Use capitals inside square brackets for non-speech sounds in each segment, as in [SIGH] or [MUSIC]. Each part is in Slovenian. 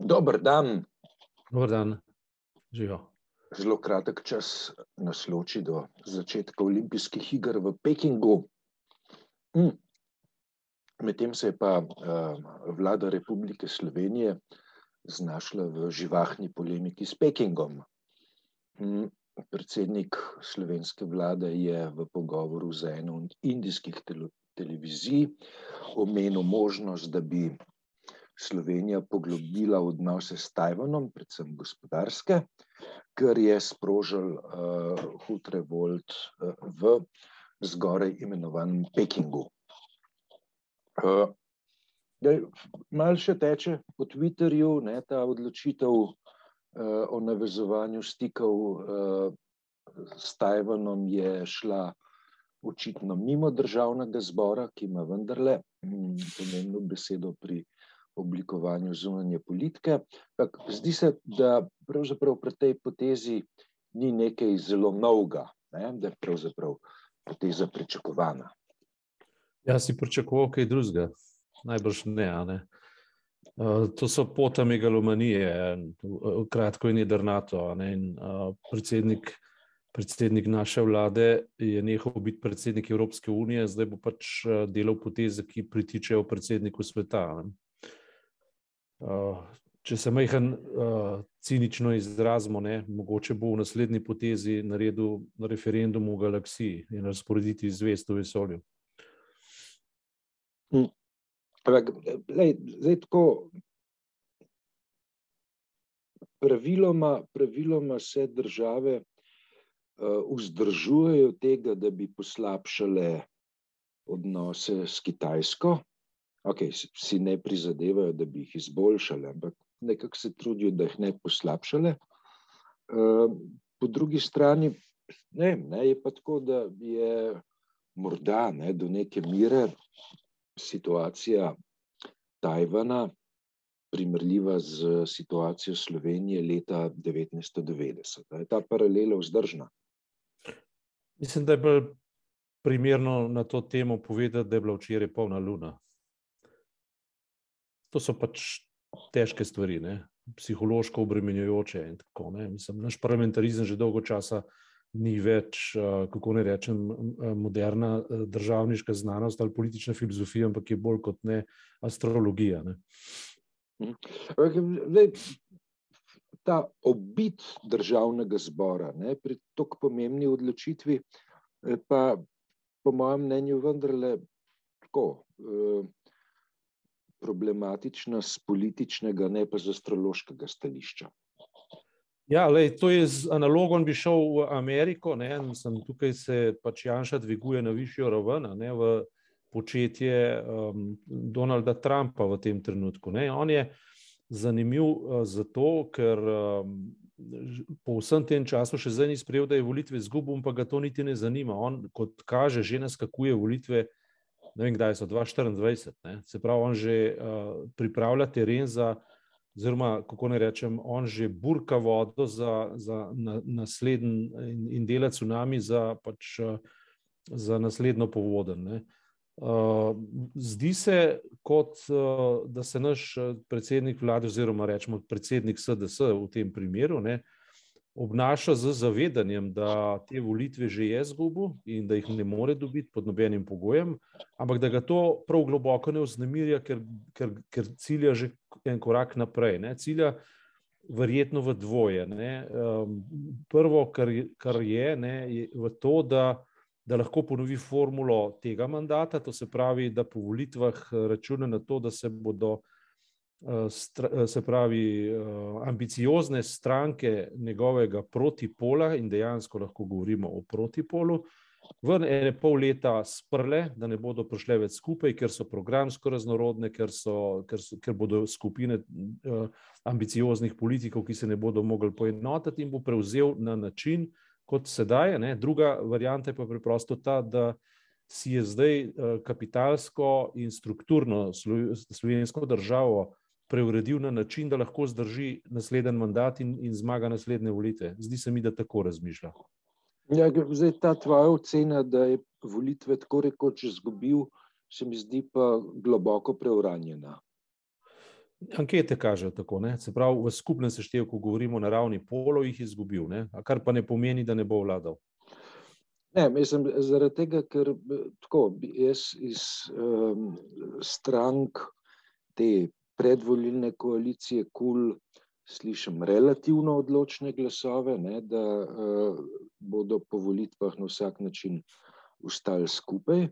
Dober dan. Dobar dan, živijo. Zelo kratek čas nas loči do začetka olimpijskih iger v Pekingu. Mm. Medtem se je pa uh, vlada Republike Slovenije znašla v živahni polemiki s Pekingom. Mm. Predsednik slovenske vlade je v pogovoru z eno od indijskih televizij omenil možnost, da bi Slovenija poglobila odnose s Tajvanom, predvsem gospodarske, kar je sprožil uh, hud revolt uh, v zgoraj imenovanem Pekingu. Uh, Mal še teče po Twitterju ne, ta odločitev uh, o navezovanju stikov uh, s Tajvanom je šla očitno mimo državnega zbora, ki ima vendarle hm, pomembno besedo pri oblikovanju zunanje politike. Tak, zdi se, da pravzaprav pri tej potezi ni nekaj zelo novega, ne? da je pravzaprav poteza pričakovana. Jaz si pričakoval kaj drugega, najbrž ne. ne? Uh, to so pota megalomanije, kratko in jedrnato. Uh, predsednik, predsednik naše vlade je nehal biti predsednik Evropske unije, zdaj bo pač delal poteze, ki pritičejo predsedniku sveta. Ne? Uh, če se majhen uh, cinično izrazimo, ne, mogoče bo v naslednji potezi naredil na referendum v galaksiji in razporediti zvest v vesolju. Hm. Lej, zdaj tako. Praviloma, praviloma se države uh, vzdržujejo tega, da bi poslabšale odnose s Kitajsko, okay, si ne prizadevajo, da bi jih izboljšali, ampak nekako se trudijo, da jih ne poslabšale. Ehm, po drugi strani ne, ne, je pa tako, da je morda ne, do neke mere situacija Tajvana primerljiva z situacijo Slovenije leta 1990. Je ta paralela vzdržna? Mislim, da je bolj primerno na to temo povedati, da je bila včeraj polna luna to so pač težke stvari, ne? psihološko obremenjujoče. Tako, Mislim, naš parlamentarizem že dolgo časa ni več, kako ne rečem, moderna državniška znanost ali politična filozofija, ampak je bolj kot ne astrologija. Ne? Lej, ta obit državnega zbora ne, pri tako pomembni odločitvi, eh, pa po mojem mnenju vendarle tako. Eh, problematična z političnega, ne pa z astrološkega stališča. Ja, lej, to je z analogom, bi šel v Ameriko, ne, sem, tukaj se pač Janša dviguje na višjo raven, ne, v početje um, Donalda Trumpa v tem trenutku. Ne. On je zanimiv uh, zato, ker um, po vsem tem času še zdaj ni sprejel, da je volitve izgubil, pa ga to niti ne zanima. On, kot kaže, že naskakuje volitve ne vem, kdaj so 2024. Ne? Se pravi, on že uh, pripravlja teren za, oziroma kako ne rečem, on že burka vodo za, za na, naslednji in, in dela tsunami za, pač, uh, za naslednjo povoden. Uh, zdi se, kot uh, da se naš predsednik vlade, oziroma rečemo predsednik SDS v tem primeru, ne, uh, obnaša z zavedanjem, da te volitve že je zgubil in da jih ne more dobiti pod nobenim pogojem, ampak da ga to prav globoko ne vznemirja, ker, ker, ker cilja že en korak naprej. Ne? Cilja verjetno v dvoje. Um, prvo, kar, kar je, ne, je v to, da, da lahko ponovi formulo tega mandata, to se pravi, da po volitvah računa na to, da se bodo se pravi, ambiciozne stranke njegovega protipola, in dejansko lahko govorimo o protipolu, v ene pol leta sprle, da ne bodo prišle več skupaj, ker so programsko raznorodne, ker, so, ker, so, ker bodo skupine ambicioznih politikov, ki se ne bodo mogli poenotiti in bo prevzel na način, kot sedaj. Ne. Druga varianta je pa preprosto ta, da si je zdaj kapitalsko in strukturno slovensko državo preuredil na način, da lahko zdrži naslednji mandat in, in zmaga naslednje volitve. Zdi se mi, da tako razmišlja. Ja, zdaj, ta tvoja ocena, da je volitve tako rekoč izgubil, se mi zdi pa globoko preuranjena. Ankete kažejo tako. Ne? Se pravi, v skupnem seštevku govorimo na ravni polov, jih izgubil, ne? kar pa ne pomeni, da ne bo vladal. Ne, mislim, zaradi tega, ker tako, jaz iz um, strank te predvolilne koalicije KUL slišim relativno odločne glasove, ne, da uh, bodo po volitvah na vsak način ustali skupaj.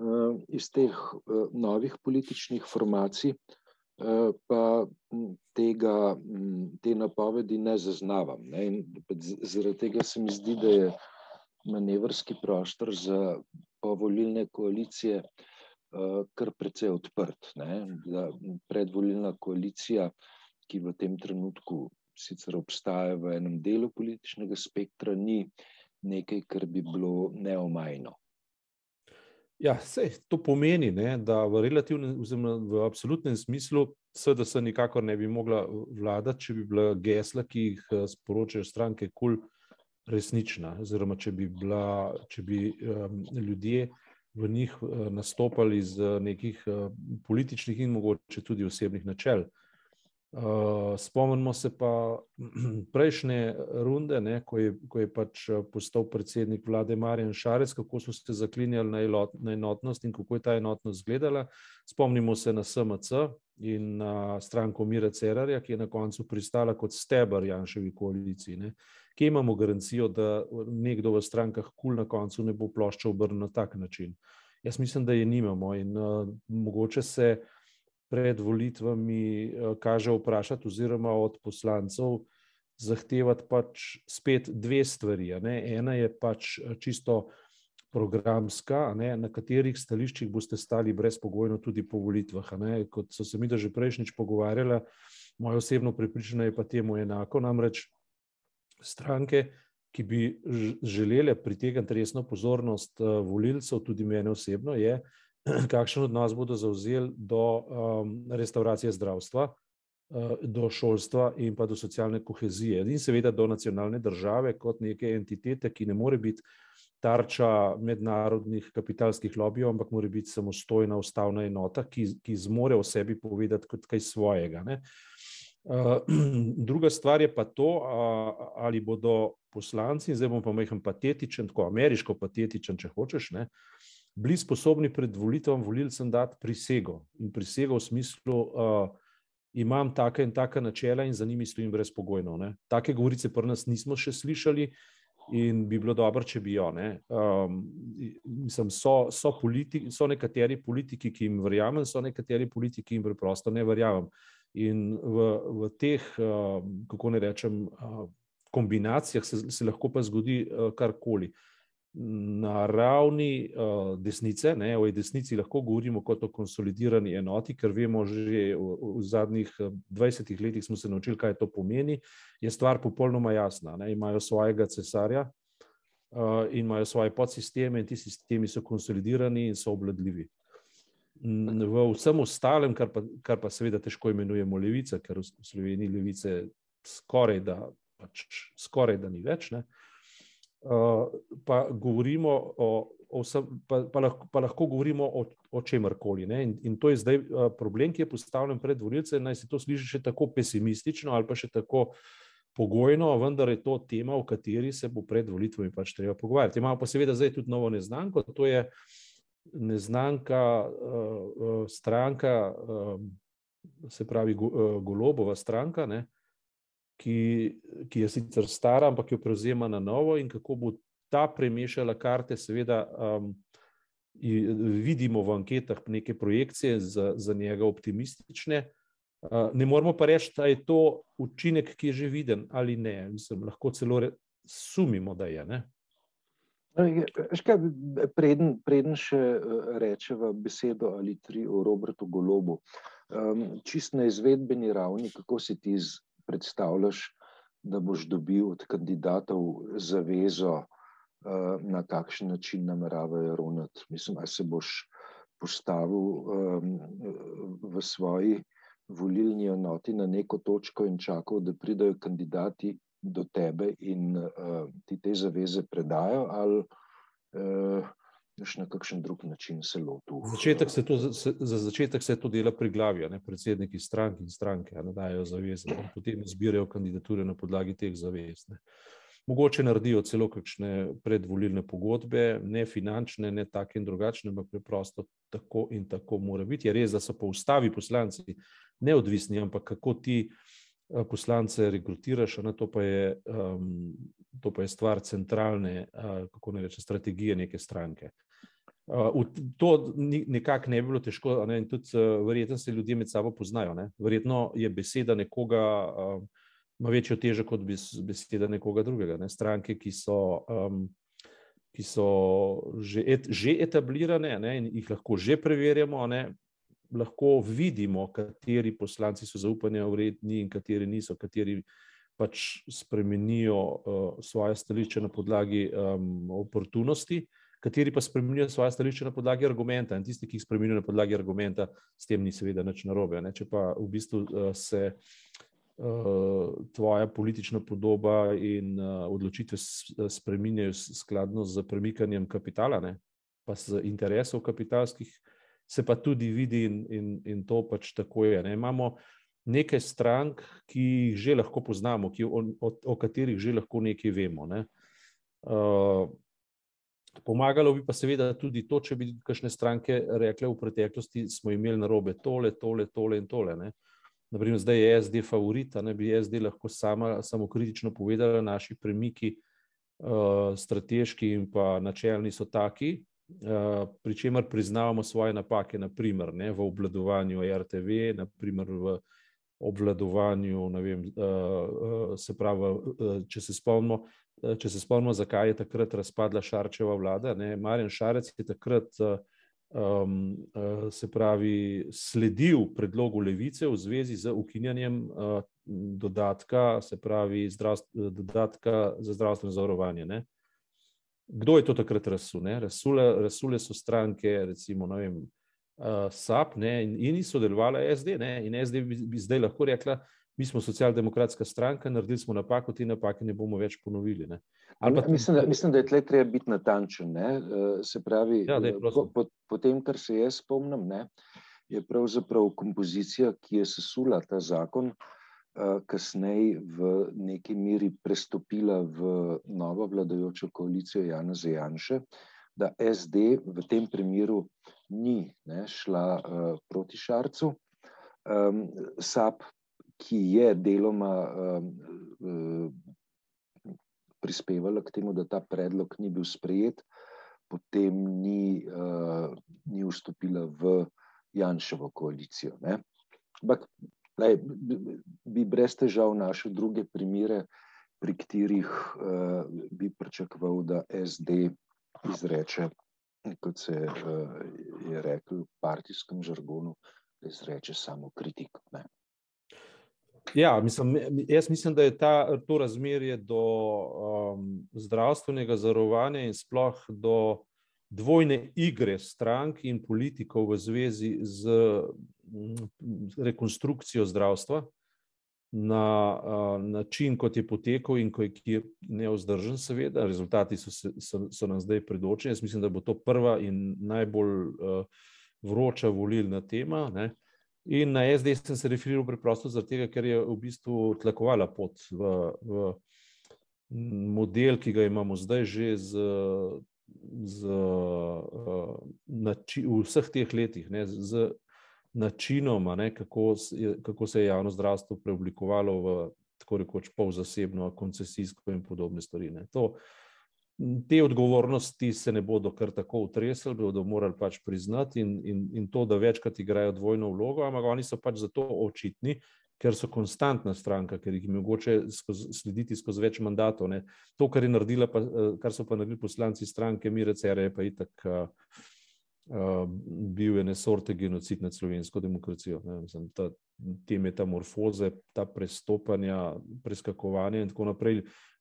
Uh, iz teh uh, novih političnih formacij uh, pa tega, te napovedi ne zaznavam. Ne? Zaradi tega se mi zdi, da je manevrski prostor za povolilne koalicije uh, kar precej odprt. Ne? Da predvolilna koalicija, ki v tem trenutku sicer obstaja v enem delu političnega spektra, ni nekaj, kar bi bilo neomajno. Ja, sej, to pomeni, ne, da v relativnem, oziroma v absolutnem smislu, SDS nikakor ne bi mogla vladati, če bi bila gesla, ki jih eh, sporočajo stranke, kul resnična. Oziroma, če bi, bila, če bi um, ljudje v njih uh, nastopali z nekih uh, političnih in mogoče tudi osebnih načel. Uh, Uh, spomnimo se pa [CLEARS THROAT] prejšnje runde, ne, ko, je, ko je pač eh, postal predsednik vlade Marjan Šarec, kako so se zaklinjali na, elot, na enotnost in kako je ta enotnost izgledala. Spomnimo se na SMC in na stranko Mira Cerarja, ki je na koncu pristala kot stebr Janševi koaliciji. Ne. Kje imamo garancijo, da nekdo v strankah kul na koncu ne bo plošča obrnil na tak način? Jaz mislim, da je nimamo in uh, mogoče se pred volitvami eh, kaže vprašati, oziroma od poslancev zahtevati pač spet dve stvari. Ena je pač čisto programska, ne, na katerih stališčih boste stali brezpogojno tudi po volitvah. Ne. Kot so se mi da že prejšnjič pogovarjali, moje osebno prepričanje je pa temu enako. Namreč stranke, ki bi želele pritegniti resno pozornost eh, volilcev, tudi mene osebno, je, [CLEARS THROAT] kakšen odnos bodo zauzeli do um, restauracije zdravstva, uh, do šolstva in pa do socialne kohezije in seveda do nacionalne države kot neke entitete, ki ne more biti tarča mednarodnih kapitalskih lobijev, ampak mora biti samostojna ustavna enota, ki, ki zmore o sebi povedati kot kaj svojega. Ne? [CLEARS THROAT] Druga stvar je pa to, ali bodo poslanci, zdaj bom pa majhen patetičen, tako ameriško patetičen, če hočeš, ne, bili sposobni pred volitvami volilcem dati prisego. In prisego v smislu, uh, imam take in take načela in za njimi stojim brezpogojno. Ne. Take govorice pri nas nismo še slišali in bi bilo dobro, če bi jo. Um, mislim, so, so, politiki, so nekateri politiki, ki jim verjamem, so nekateri politiki, ki jim preprosto ne verjamem. In v, v teh, uh, kako ne rečem, uh, kombinacijah se, se lahko pa zgodi uh, karkoli. Na ravni desnice, ne, o desnici lahko govorimo kot o konsolidirani enoti, ker vemo, že v, v zadnjih 20 eh, letih smo se naučili, kaj to pomeni, je stvar popolnoma jasna. Ne, imajo svojega cesarja in imajo svoje podsisteme, in ti sistemi so konsolidirani in so obladljivi. V vsem ostalem, kar pa, kar pa seveda težko imenujemo levica, ker v Sloveniji levice skoraj da, pač skoraj da ni več. Ne, uh, pa govorimo o, o vsem, pa, pa, lahko, pa lahko govorimo o, o čemkoli. In, in to je zdaj uh, problem, ki je postavljen pred volilce. Naj se to sliši še tako pesimistično ali pa še tako pogojno, vendar je to tema, o kateri se bo pred volitvami pač treba pogovarjati. Imamo pa seveda zdaj tudi novo neznanko, to je neznanka uh, stranka, uh, se pravi Golobova stranka. Ne, ki, ki je sicer stara, ampak jo prevzema na novo, in kako bo ta premešala karte, seveda. Um, vidimo v anketah neke projekcije za, za njega optimistične. Uh, ne moramo pa reči, da je to učinek, ki je že viden ali ne. Mislim, lahko celo re, sumimo, da je. Škaj, preden, preden še uh, rečeva besedo ali tri o Robertu Golobu, um, čist na izvedbeni ravni, kako si ti predstavljaš, da boš dobil od kandidatov zavezo, eh, na kakšen način nameravajo ravnati. Mislim, da se boš postavil ehm, v svoji volilni enoti na neko točko in čakal, da pridajo kandidati do tebe in eh, ti te zaveze predajo, ali eh, na kakšen drug način se lotil. Začetek se to, se, za začetek se to dela pri glavi, ne predsedniki strank in stranke, ne dajo zaveze, ne, potem zbirajo kandidature na podlagi teh zavez. Ne. Mogoče naredijo celo kakšne predvolilne pogodbe, ne finančne, ne take in drugačne, ampak preprosto tako in tako mora biti. Je res, da so po ustavi poslanci neodvisni, ampak kako ti eh, poslance rekrutiraš, na to pa je, um, to pa je stvar centralne, uh, kako ne reče, strategije neke stranke. Uh, to nekako ne bi bilo težko, ne? in tudi uh, verjetno se ljudje med sabo poznajo. Ne? Verjetno je beseda nekoga. Uh, ima večjo težo kot beseda nekoga drugega. Ne? Stranke, ki so, um, ki so že, et, že etablirane ne? in jih lahko že preverjamo, ne? Lahko vidimo, kateri poslanci so zaupanja vredni in kateri niso, kateri pač spremenijo uh, svoje stališče na podlagi um, oportunosti. Kateri pa spremenijo svoje stališče na podlagi argumenta, in tisti, ki jih spremenijo na podlagi argumenta, s tem ni seveda nič narobe. Ne? Če pa v bistvu uh, se uh, tvoja politična podoba in uh, odločitve spremenjajo skladno z premikanjem kapitala, ne? pa z interesov kapitalskih, se pa tudi vidi, in, in, in to pač tako je. Ne? Imamo nekaj strank, ki jih že lahko poznamo, ki, o, o, o katerih že lahko nekaj vemo. Ne? Uh, Pomagalo bi pa seveda tudi to, če bi kakšne stranke rekle v preteklosti, smo imeli na robe tole, tole, tole in tole. Ne? naprimer, zdaj je SD favorit, da bi SD lahko sama samo kritično povedala, naši premiki, uh, strateški in pa načelni so taki, pri čemer priznavamo svoje napake, naprimer ne, v obvladovanju RTV, naprimer v obvladovanju, vem, uh, uh, se pravi, uh, če se spomnimo. Če se spomnimo, zakaj je takrat razpadla Šarčeva vlada, ne, Marjan Šarec je takrat uh, um, uh, se pravi, sledil predlogu levice v zvezi z ukinjanjem uh, dodatka, se pravi, dodatka za zdravstveno zavarovanje. Ne? Kdo je to takrat razsul? Razsule, razsule so stranke, recimo, ne vem, uh, SAP ne? in, in sodelovala SD. Ne? In SD bi, bi zdaj lahko rekla, mi smo socialdemokratska stranka, naredili smo napako, te napake ne bomo več ponovili. Ne? Pa, mislim, da, mislim, da je tle treba biti natančen. Ne? Eh, se pravi, ja, dej, po, po, po tem, kar se jaz spomnim, ne, je pravzaprav kompozicija, ki je sesula ta zakon, eh, kasneje v neki meri prestopila v novo vladajočo koalicijo Jana Zajanše, da SD v tem primeru ni ne, šla uh, proti Šarcu. Um, SAP ki je deloma uh, prispevala k temu, da ta predlog ni bil sprejet, potem ni, uh, ni vstopila v Janševo koalicijo. Ampak bi brez težav našel druge primere, pri katerih uh, bi pričakoval, da SD izreče, kot se uh, je rekel v partijskem žargonu, da izreče samo kritiko. Ne. Ja, mislim, jaz mislim, da je ta, to razmerje do um, zdravstvenega zarovanja in sploh do dvojne igre strank in politikov v zvezi z rekonstrukcijo zdravstva na način, kot je potekal in ki je neozdržen, seveda. Rezultati so, se, so, so nam zdaj predočeni. Jaz mislim, da bo to prva in najbolj uh, vroča volilna tema. Ne? In na SD sem se referiral preprosto zato, ker je v bistvu tlakovala pot v, v model, ki ga imamo zdaj že z, z, nači, v vseh teh letih, ne, z načinom, ne, kako, kako se je javno zdravstvo preoblikovalo v tako rekoč polzasebno, koncesijsko in podobne stvari. Ne. To, te odgovornosti se ne bodo kar tako utresli, bodo morali pač priznati in, in, in to, da večkrat igrajo dvojno vlogo, ampak oni so pač zato očitni, ker so konstantna stranka, ker jih je mogoče skozi, slediti skozi več mandatov. Ne. To, kar, pa, eh, kar so pa naredili poslanci stranke Mire Cere, je pa itak uh, uh, bil ene sorte genocid nad slovensko demokracijo. Ne. Mislim, ta, te metamorfoze, ta prestopanja, preskakovanja in tako naprej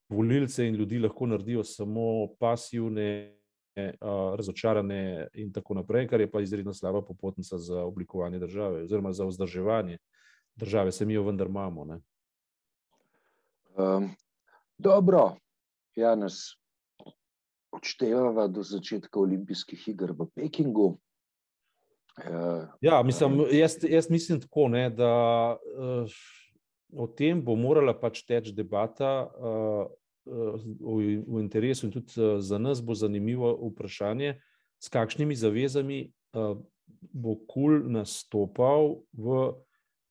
volilce in ljudi lahko naredijo samo pasivne, razočarane in tako naprej, kar je pa izredno slaba popotnica za oblikovanje države oziroma za vzdrževanje države, se mi jo vendar imamo. Um, dobro, Janes, odštevamo do začetka olimpijskih iger v Pekingu. Ja, mislim, jaz, jaz mislim tako, ne, da uh, o tem bo morala pač teči debata uh, uh, v, v interesu, in tudi uh, za nas bo zanimivo vprašanje, s kakšnimi zavezami uh, bo KUL nastopal v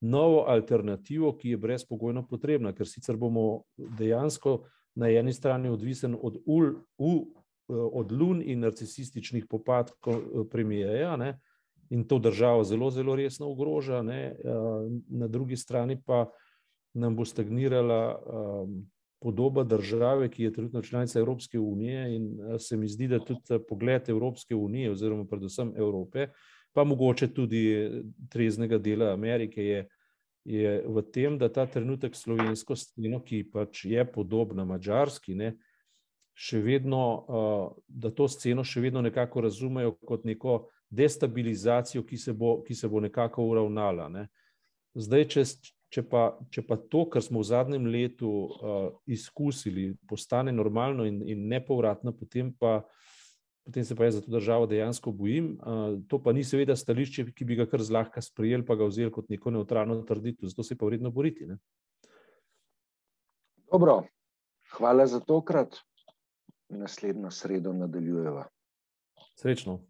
novo alternativo, ki je brezpogojno potrebna, ker sicer bomo dejansko na eni strani odvisen od, ul, u, od lun in narcisističnih popadkov premijeja, ne, in to državo zelo, zelo resno ogroža, ne, na drugi strani pa nam bo stagnirala um, podoba države, ki je trenutno članica Evropske unije, in se mi zdi, da tudi pogled Evropske unije, oziroma predvsem Evrope, pa mogoče tudi treznega dela Amerike, je, je v tem, da ta trenutek slovensko sceno, ki pač je podobna mačarski, ne, še vedno, uh, da to sceno še vedno nekako razumejo kot neko destabilizacijo, ki se bo, ki se bo nekako uravnala. Ne. Zdaj, če, če, pa, če pa to, kar smo v zadnjem letu uh, izkusili, postane normalno in, in nepovratno, potem, pa, potem se pa jaz za to državo dejansko bojim. To pa ni seveda stališče, ki bi ga kar zlahka sprejeli, pa ga vzeli kot neko neutralno trditev. Zato se pa vredno boriti. Ne. Dobro, hvala za tokrat. Naslednjo sredo nadaljujeva. Srečno.